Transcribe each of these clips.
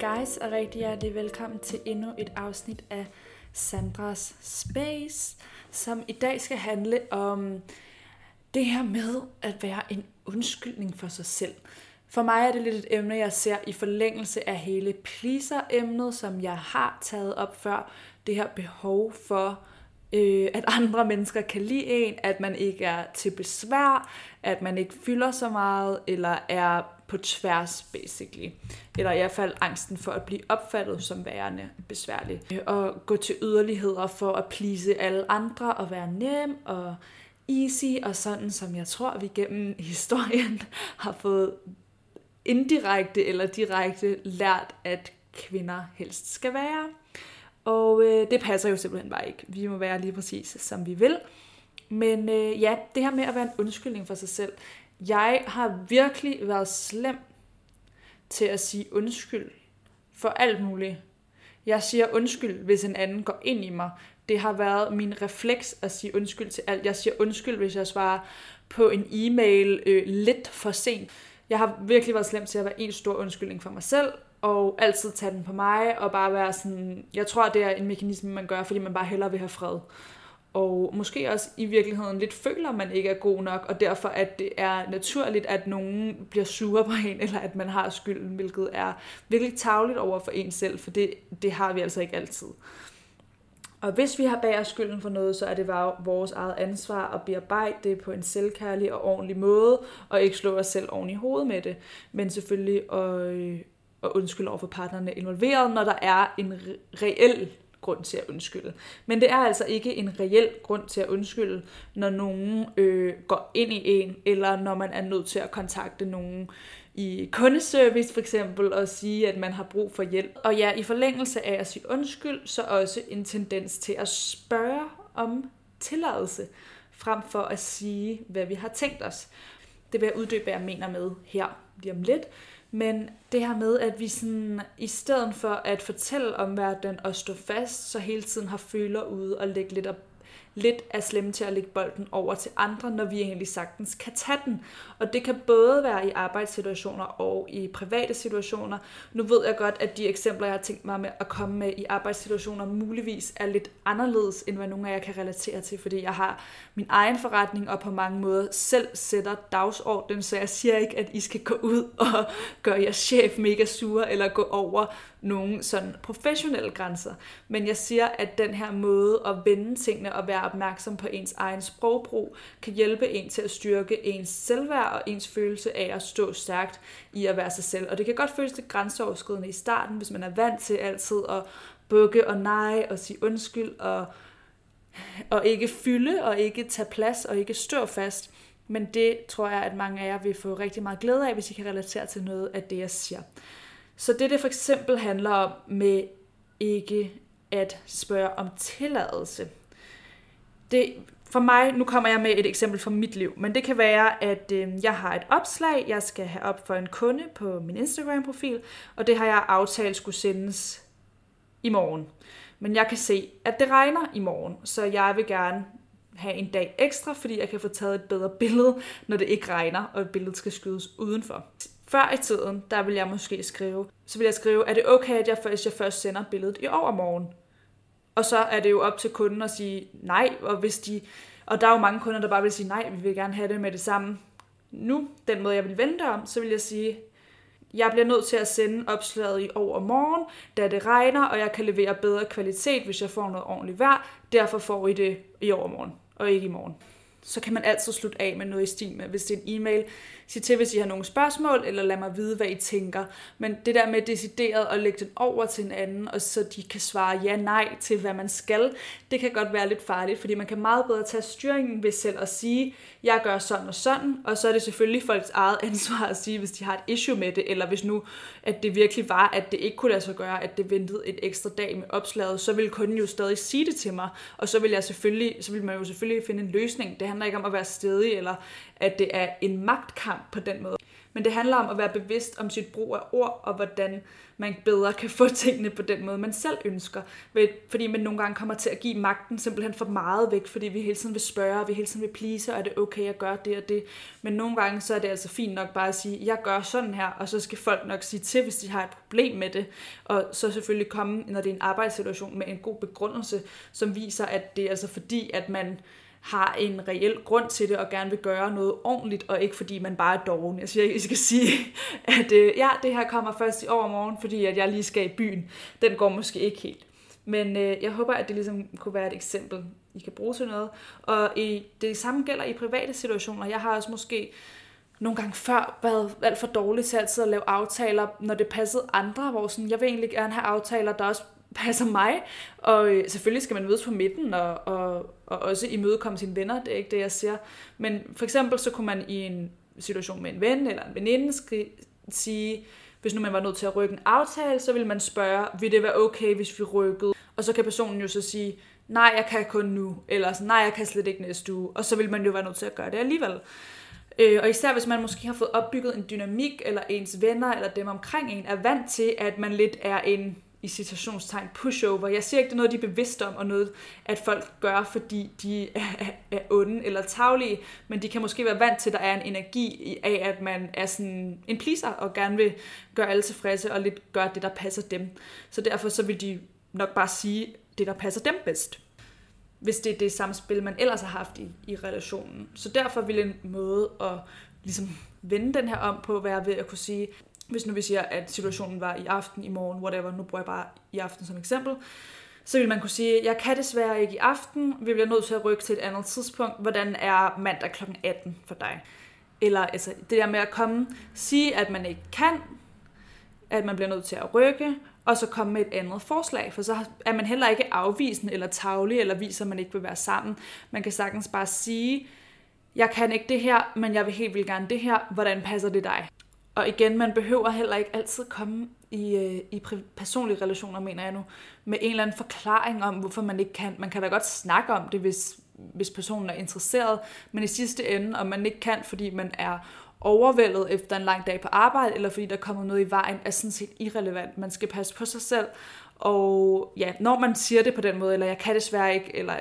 guys, og rigtig hjertelig velkommen til endnu et afsnit af Sandras Space, som i dag skal handle om det her med at være en undskyldning for sig selv. For mig er det lidt et emne, jeg ser i forlængelse af hele pleaser-emnet, som jeg har taget op før. Det her behov for, øh, at andre mennesker kan lide en, at man ikke er til besvær, at man ikke fylder så meget, eller er på tværs, basically. Eller i hvert fald angsten for at blive opfattet som værende besværlig. Og gå til yderligheder for at please alle andre og være nem og easy og sådan, som jeg tror, vi gennem historien har fået indirekte eller direkte lært, at kvinder helst skal være. Og øh, det passer jo simpelthen bare ikke. Vi må være lige præcis, som vi vil. Men øh, ja, det her med at være en undskyldning for sig selv. Jeg har virkelig været slem til at sige undskyld for alt muligt. Jeg siger undskyld, hvis en anden går ind i mig. Det har været min refleks at sige undskyld til alt. Jeg siger undskyld, hvis jeg svarer på en e-mail øh, lidt for sent. Jeg har virkelig været slem til at være en stor undskyldning for mig selv, og altid tage den på mig, og bare være sådan, jeg tror, det er en mekanisme, man gør, fordi man bare hellere vil have fred. Og måske også i virkeligheden lidt føler, at man ikke er god nok, og derfor at det er naturligt, at nogen bliver sure på en, eller at man har skylden, hvilket er virkelig tavligt over for en selv, for det, det har vi altså ikke altid. Og hvis vi har bag os skylden for noget, så er det vores eget ansvar at bearbejde det på en selvkærlig og ordentlig måde, og ikke slå os selv oven i hovedet med det, men selvfølgelig at, øh, at undskylde over for partnerne involveret, når der er en reel grund til at undskylde. Men det er altså ikke en reel grund til at undskylde, når nogen øh, går ind i en, eller når man er nødt til at kontakte nogen i kundeservice for eksempel, og sige, at man har brug for hjælp. Og ja, i forlængelse af at sige undskyld, så også en tendens til at spørge om tilladelse, frem for at sige, hvad vi har tænkt os. Det vil jeg uddybe, hvad jeg mener med her lige om lidt. Men det her med, at vi sådan, i stedet for at fortælle om verden og stå fast, så hele tiden har føler ude og lægge lidt op lidt er slemme til at lægge bolden over til andre, når vi egentlig sagtens kan tage den. Og det kan både være i arbejdssituationer og i private situationer. Nu ved jeg godt, at de eksempler, jeg har tænkt mig med at komme med i arbejdssituationer, muligvis er lidt anderledes, end hvad nogle af jer kan relatere til, fordi jeg har min egen forretning og på mange måder selv sætter dagsordenen, så jeg siger ikke, at I skal gå ud og gøre jeres chef mega sure eller gå over nogle sådan professionelle grænser. Men jeg siger, at den her måde at vende tingene og være opmærksom på ens egen sprogbrug, kan hjælpe en til at styrke ens selvværd og ens følelse af at stå stærkt i at være sig selv. Og det kan godt føles lidt grænseoverskridende i starten, hvis man er vant til altid at bukke og nej og sige undskyld og, og ikke fylde og ikke tage plads og ikke stå fast. Men det tror jeg, at mange af jer vil få rigtig meget glæde af, hvis I kan relatere til noget af det, jeg siger. Så det, det for eksempel handler om med ikke at spørge om tilladelse. Det, for mig, nu kommer jeg med et eksempel fra mit liv, men det kan være, at øh, jeg har et opslag, jeg skal have op for en kunde på min Instagram-profil, og det har jeg aftalt skulle sendes i morgen. Men jeg kan se, at det regner i morgen, så jeg vil gerne have en dag ekstra, fordi jeg kan få taget et bedre billede, når det ikke regner, og billedet skal skydes udenfor. Før i tiden, der vil jeg måske skrive, så vil jeg skrive, er det okay, at jeg, først, jeg først sender billedet i overmorgen? Og så er det jo op til kunden at sige nej, og hvis de, og der er jo mange kunder, der bare vil sige nej, vi vil gerne have det med det samme. Nu, den måde jeg vil vente om, så vil jeg sige, jeg bliver nødt til at sende opslaget i overmorgen, da det regner, og jeg kan levere bedre kvalitet, hvis jeg får noget ordentligt vejr. Derfor får I det i overmorgen, og ikke i morgen så kan man altid slutte af med noget i stil med, hvis det er en e-mail. Sig til, hvis I har nogle spørgsmål, eller lad mig vide, hvad I tænker. Men det der med decideret at lægge den over til en anden, og så de kan svare ja, nej til, hvad man skal, det kan godt være lidt farligt, fordi man kan meget bedre tage styringen ved selv at sige, jeg gør sådan og sådan, og så er det selvfølgelig folks eget ansvar at sige, hvis de har et issue med det, eller hvis nu, at det virkelig var, at det ikke kunne lade sig gøre, at det ventede et ekstra dag med opslaget, så ville kunden jo stadig sige det til mig, og så vil jeg selvfølgelig, så vil man jo selvfølgelig finde en løsning. Det handler ikke om at være stedig, eller at det er en magtkamp på den måde. Men det handler om at være bevidst om sit brug af ord, og hvordan man bedre kan få tingene på den måde, man selv ønsker. Fordi man nogle gange kommer til at give magten simpelthen for meget væk, fordi vi hele tiden vil spørge, og vi hele tiden vil please, og er det okay at gøre det og det. Men nogle gange så er det altså fint nok bare at sige, jeg gør sådan her, og så skal folk nok sige til, hvis de har et problem med det. Og så selvfølgelig komme, når det er en arbejdssituation, med en god begrundelse, som viser, at det er altså fordi, at man har en reel grund til det og gerne vil gøre noget ordentligt, og ikke fordi man bare er doven. Jeg siger ikke, I skal sige, at øh, ja, det her kommer først i overmorgen, fordi at jeg lige skal i byen. Den går måske ikke helt. Men øh, jeg håber, at det ligesom kunne være et eksempel, I kan bruge til noget. Og i, det samme gælder i private situationer. Jeg har også måske nogle gange før været alt for dårlig til altid at lave aftaler, når det passede andre, hvor sådan, jeg vil egentlig gerne have aftaler, der også passer mig. Og øh, selvfølgelig skal man mødes på midten og, og, og også imødekomme sine venner, det er ikke det, jeg siger. Men for eksempel så kunne man i en situation med en ven eller en veninde sige, hvis nu man var nødt til at rykke en aftale, så ville man spørge, vil det være okay, hvis vi rykkede? Og så kan personen jo så sige, nej, jeg kan kun nu, eller sådan, nej, jeg kan slet ikke næste uge, og så vil man jo være nødt til at gøre det alligevel. Øh, og især hvis man måske har fået opbygget en dynamik, eller ens venner, eller dem omkring en, er vant til, at man lidt er en i citationstegn pushover. Jeg siger ikke, det er noget, de er bevidste om, og noget, at folk gør, fordi de er, er, onde eller taglige, men de kan måske være vant til, at der er en energi af, at man er sådan en pleaser, og gerne vil gøre alle tilfredse, og lidt gøre det, der passer dem. Så derfor så vil de nok bare sige det, der passer dem bedst hvis det er det samspil, man ellers har haft i, i relationen. Så derfor vil en måde at ligesom vende den her om på være ved at kunne sige, hvis nu vi siger, at situationen var i aften, i morgen, whatever, nu bruger jeg bare i aften som eksempel, så vil man kunne sige, jeg kan desværre ikke i aften, vi bliver nødt til at rykke til et andet tidspunkt. Hvordan er mandag kl. 18 for dig? Eller altså, det der med at komme, sige, at man ikke kan, at man bliver nødt til at rykke, og så komme med et andet forslag, for så er man heller ikke afvisende eller tavlig, eller viser, at man ikke vil være sammen. Man kan sagtens bare sige, jeg kan ikke det her, men jeg vil helt vildt gerne det her, hvordan passer det dig? Og igen, man behøver heller ikke altid komme i, øh, i personlige relationer, mener jeg nu, med en eller anden forklaring om, hvorfor man ikke kan. Man kan da godt snakke om det, hvis, hvis personen er interesseret, men i sidste ende, om man ikke kan, fordi man er overvældet efter en lang dag på arbejde, eller fordi der kommer noget i vejen, er sådan set irrelevant. Man skal passe på sig selv, og ja, når man siger det på den måde, eller jeg kan desværre ikke, eller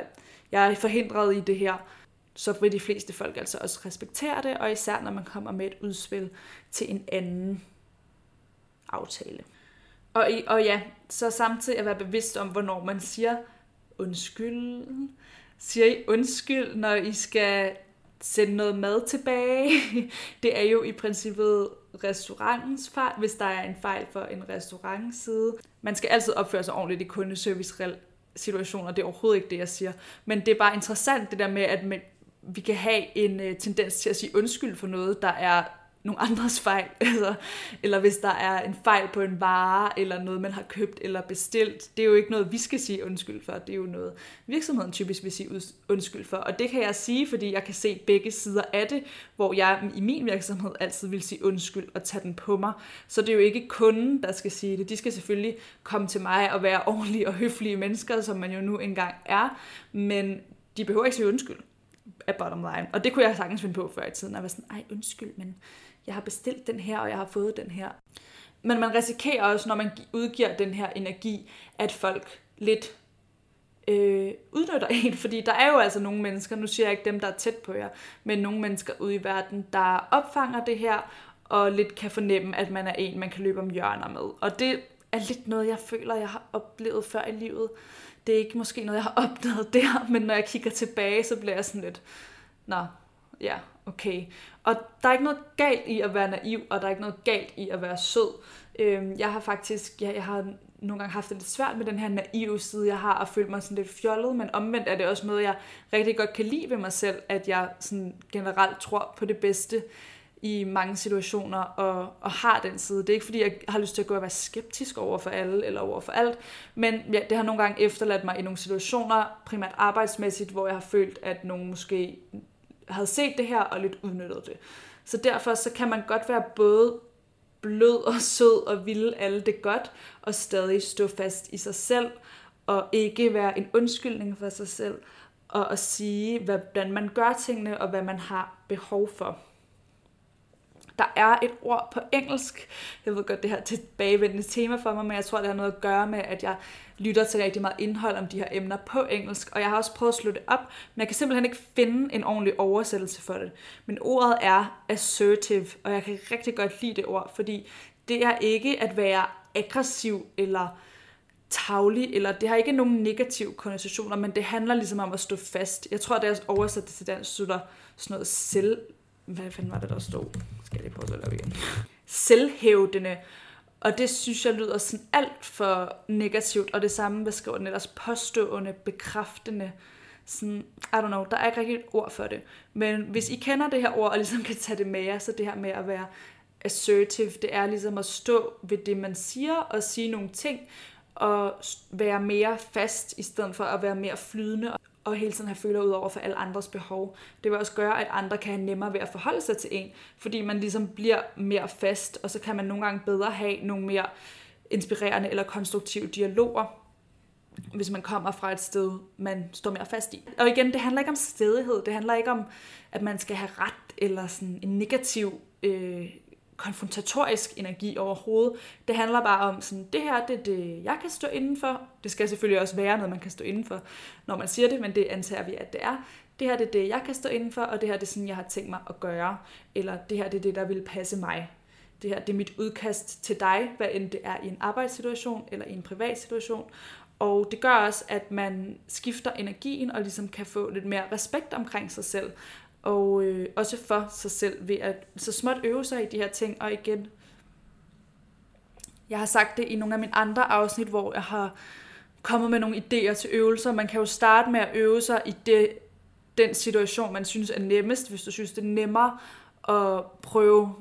jeg er forhindret i det her, så vil de fleste folk altså også respektere det, og især når man kommer med et udspil til en anden aftale. Og, og ja, så samtidig at være bevidst om, hvornår man siger undskyld. Siger I undskyld, når I skal sende noget mad tilbage? Det er jo i princippet restaurantens fejl, hvis der er en fejl for en restaurantside. Man skal altid opføre sig ordentligt i kundeservice situationer, det er overhovedet ikke det, jeg siger. Men det er bare interessant det der med, at vi kan have en øh, tendens til at sige undskyld for noget, der er nogle andres fejl, altså, eller hvis der er en fejl på en vare, eller noget, man har købt eller bestilt. Det er jo ikke noget, vi skal sige undskyld for, det er jo noget, virksomheden typisk vil sige undskyld for. Og det kan jeg sige, fordi jeg kan se begge sider af det, hvor jeg i min virksomhed altid vil sige undskyld og tage den på mig. Så det er jo ikke kunden, der skal sige det. De skal selvfølgelig komme til mig og være ordentlige og høflige mennesker, som man jo nu engang er, men de behøver ikke sige undskyld af bottom line. Og det kunne jeg sagtens finde på før i tiden. at være sådan, ej undskyld, men jeg har bestilt den her, og jeg har fået den her. Men man risikerer også, når man udgiver den her energi, at folk lidt øh, udnytter en, fordi der er jo altså nogle mennesker, nu siger jeg ikke dem, der er tæt på jer, men nogle mennesker ude i verden, der opfanger det her, og lidt kan fornemme, at man er en, man kan løbe om hjørner med. Og det er lidt noget, jeg føler, jeg har oplevet før i livet. Det er ikke måske noget, jeg har opnået der, men når jeg kigger tilbage, så bliver jeg sådan lidt, nå, ja, okay. Og der er ikke noget galt i at være naiv, og der er ikke noget galt i at være sød. Øhm, jeg har faktisk, ja, jeg har nogle gange haft det lidt svært med den her naive side, jeg har, og følt mig sådan lidt fjollet, men omvendt er det også noget, jeg rigtig godt kan lide ved mig selv, at jeg sådan generelt tror på det bedste i mange situationer og, og har den side. Det er ikke fordi, jeg har lyst til at gå og være skeptisk over for alle eller over for alt, men ja, det har nogle gange efterladt mig i nogle situationer, primært arbejdsmæssigt, hvor jeg har følt, at nogen måske havde set det her og lidt udnyttet det. Så derfor så kan man godt være både blød og sød og ville alle det godt, og stadig stå fast i sig selv, og ikke være en undskyldning for sig selv, og at sige, hvordan man gør tingene, og hvad man har behov for. Der er et ord på engelsk, jeg ved godt, det her tilbagevendende tema for mig, men jeg tror, det har noget at gøre med, at jeg lytter til rigtig meget indhold om de her emner på engelsk, og jeg har også prøvet at slå det op, men jeg kan simpelthen ikke finde en ordentlig oversættelse for det. Men ordet er assertive, og jeg kan rigtig godt lide det ord, fordi det er ikke at være aggressiv eller tavlig, eller det har ikke nogen negative konnotationer, men det handler ligesom om at stå fast. Jeg tror, det er oversat til dansk, slutter sådan noget selv... Hvad fanden var det, der stod? Skal jeg lige prøve at lave igen? Selvhævdende. Og det synes jeg lyder sådan alt for negativt, og det samme beskriver den ellers påstående, bekræftende. Sådan, I don't know, der er ikke rigtig et ord for det. Men hvis I kender det her ord, og ligesom kan tage det med jer, så det her med at være assertive, det er ligesom at stå ved det, man siger, og sige nogle ting, og være mere fast, i stedet for at være mere flydende, og hele tiden have føler ud over for alle andres behov. Det vil også gøre, at andre kan have nemmere ved at forholde sig til en, fordi man ligesom bliver mere fast, og så kan man nogle gange bedre have nogle mere inspirerende eller konstruktive dialoger, hvis man kommer fra et sted, man står mere fast i. Og igen, det handler ikke om stedighed, det handler ikke om, at man skal have ret, eller sådan en negativ øh, konfrontatorisk energi overhovedet. Det handler bare om, sådan, det her det er det, jeg kan stå indenfor. Det skal selvfølgelig også være noget, man kan stå indenfor, når man siger det, men det antager vi, at det er. Det her det er det, jeg kan stå indenfor, og det her det er sådan, jeg har tænkt mig at gøre. Eller det her det er det, der vil passe mig. Det her det er mit udkast til dig, hvad end det er i en arbejdssituation eller i en privat situation. Og det gør også, at man skifter energien og ligesom kan få lidt mere respekt omkring sig selv og øh, også for sig selv ved at så småt øve sig i de her ting, og igen, jeg har sagt det i nogle af mine andre afsnit, hvor jeg har kommet med nogle idéer til øvelser. Man kan jo starte med at øve sig i det, den situation, man synes er nemmest, hvis du synes, det er nemmere at prøve,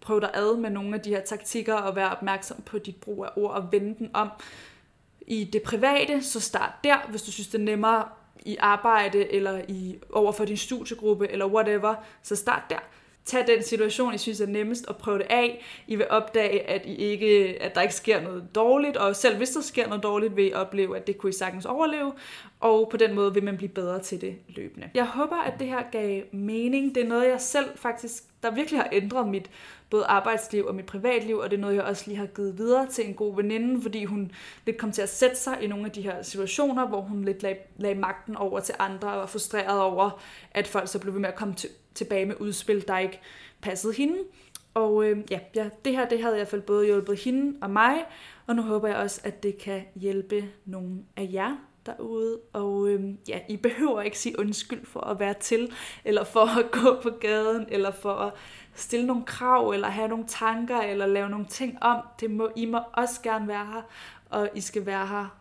prøve dig ad med nogle af de her taktikker og være opmærksom på dit brug af ord og vende den om. I det private, så start der, hvis du synes, det er nemmere i arbejde, eller i over for din studiegruppe, eller whatever, så start der. Tag den situation, I synes er nemmest, og prøv det af. I vil opdage, at, I ikke, at der ikke sker noget dårligt, og selv hvis der sker noget dårligt, vil I opleve, at det kunne I sagtens overleve, og på den måde vil man blive bedre til det løbende. Jeg håber, at det her gav mening. Det er noget, jeg selv faktisk, der virkelig har ændret mit både arbejdsliv og mit privatliv, og det er noget, jeg også lige har givet videre til en god veninde, fordi hun lidt kom til at sætte sig i nogle af de her situationer, hvor hun lidt lag, lag magten over til andre og var frustreret over, at folk så blev ved med at komme til, tilbage med udspil, der ikke passede hende. Og øh, ja, ja, det her det havde i hvert fald både hjulpet hende og mig, og nu håber jeg også, at det kan hjælpe nogle af jer derude. Og øhm, ja, I behøver ikke sige undskyld for at være til, eller for at gå på gaden, eller for at stille nogle krav, eller have nogle tanker, eller lave nogle ting om. Det må, I må også gerne være her, og I skal være her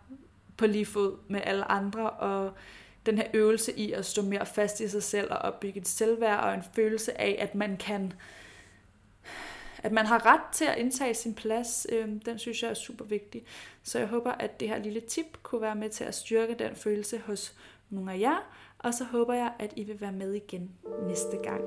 på lige fod med alle andre, og den her øvelse i at stå mere fast i sig selv og opbygge et selvværd og en følelse af, at man kan at man har ret til at indtage sin plads, øh, den synes jeg er super vigtig. Så jeg håber, at det her lille tip kunne være med til at styrke den følelse hos nogle af jer, og så håber jeg, at I vil være med igen næste gang.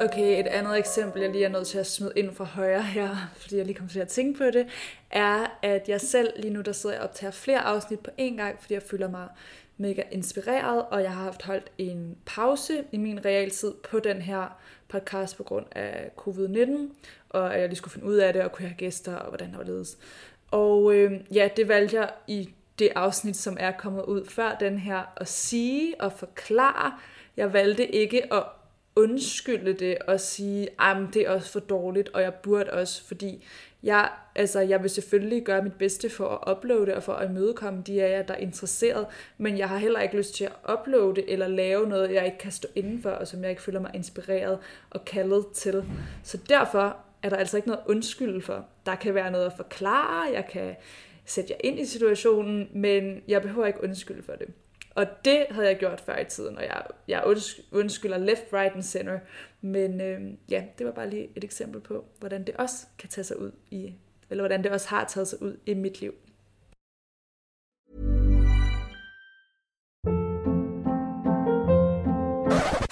Okay, et andet eksempel, jeg lige er nødt til at smide ind fra højre her, fordi jeg lige kom til at tænke på det, er, at jeg selv lige nu, der sidder og optager flere afsnit på én gang, fordi jeg føler mig mega inspireret, og jeg har haft holdt en pause i min realtid på den her podcast på grund af covid-19, og at jeg lige skulle finde ud af det, og kunne have gæster, og hvordan det var ledes. Og øh, ja, det valgte jeg i det afsnit, som er kommet ud før den her, at sige og forklare. Jeg valgte ikke at undskylde det og sige, at det er også for dårligt, og jeg burde også, fordi jeg, altså, jeg vil selvfølgelig gøre mit bedste for at uploade og for at imødekomme de af jer, der er interesseret, men jeg har heller ikke lyst til at uploade eller lave noget, jeg ikke kan stå indenfor, og som jeg ikke føler mig inspireret og kaldet til. Så derfor er der altså ikke noget undskyld for. Der kan være noget at forklare, jeg kan sætte jer ind i situationen, men jeg behøver ikke undskylde for det. Og det havde jeg gjort før i tiden, og jeg, jeg undskylder left, right and center. Men øh, ja, det var bare lige et eksempel på, hvordan det også kan tage sig ud i, eller hvordan det også har taget sig ud i mit liv.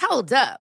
Hold up.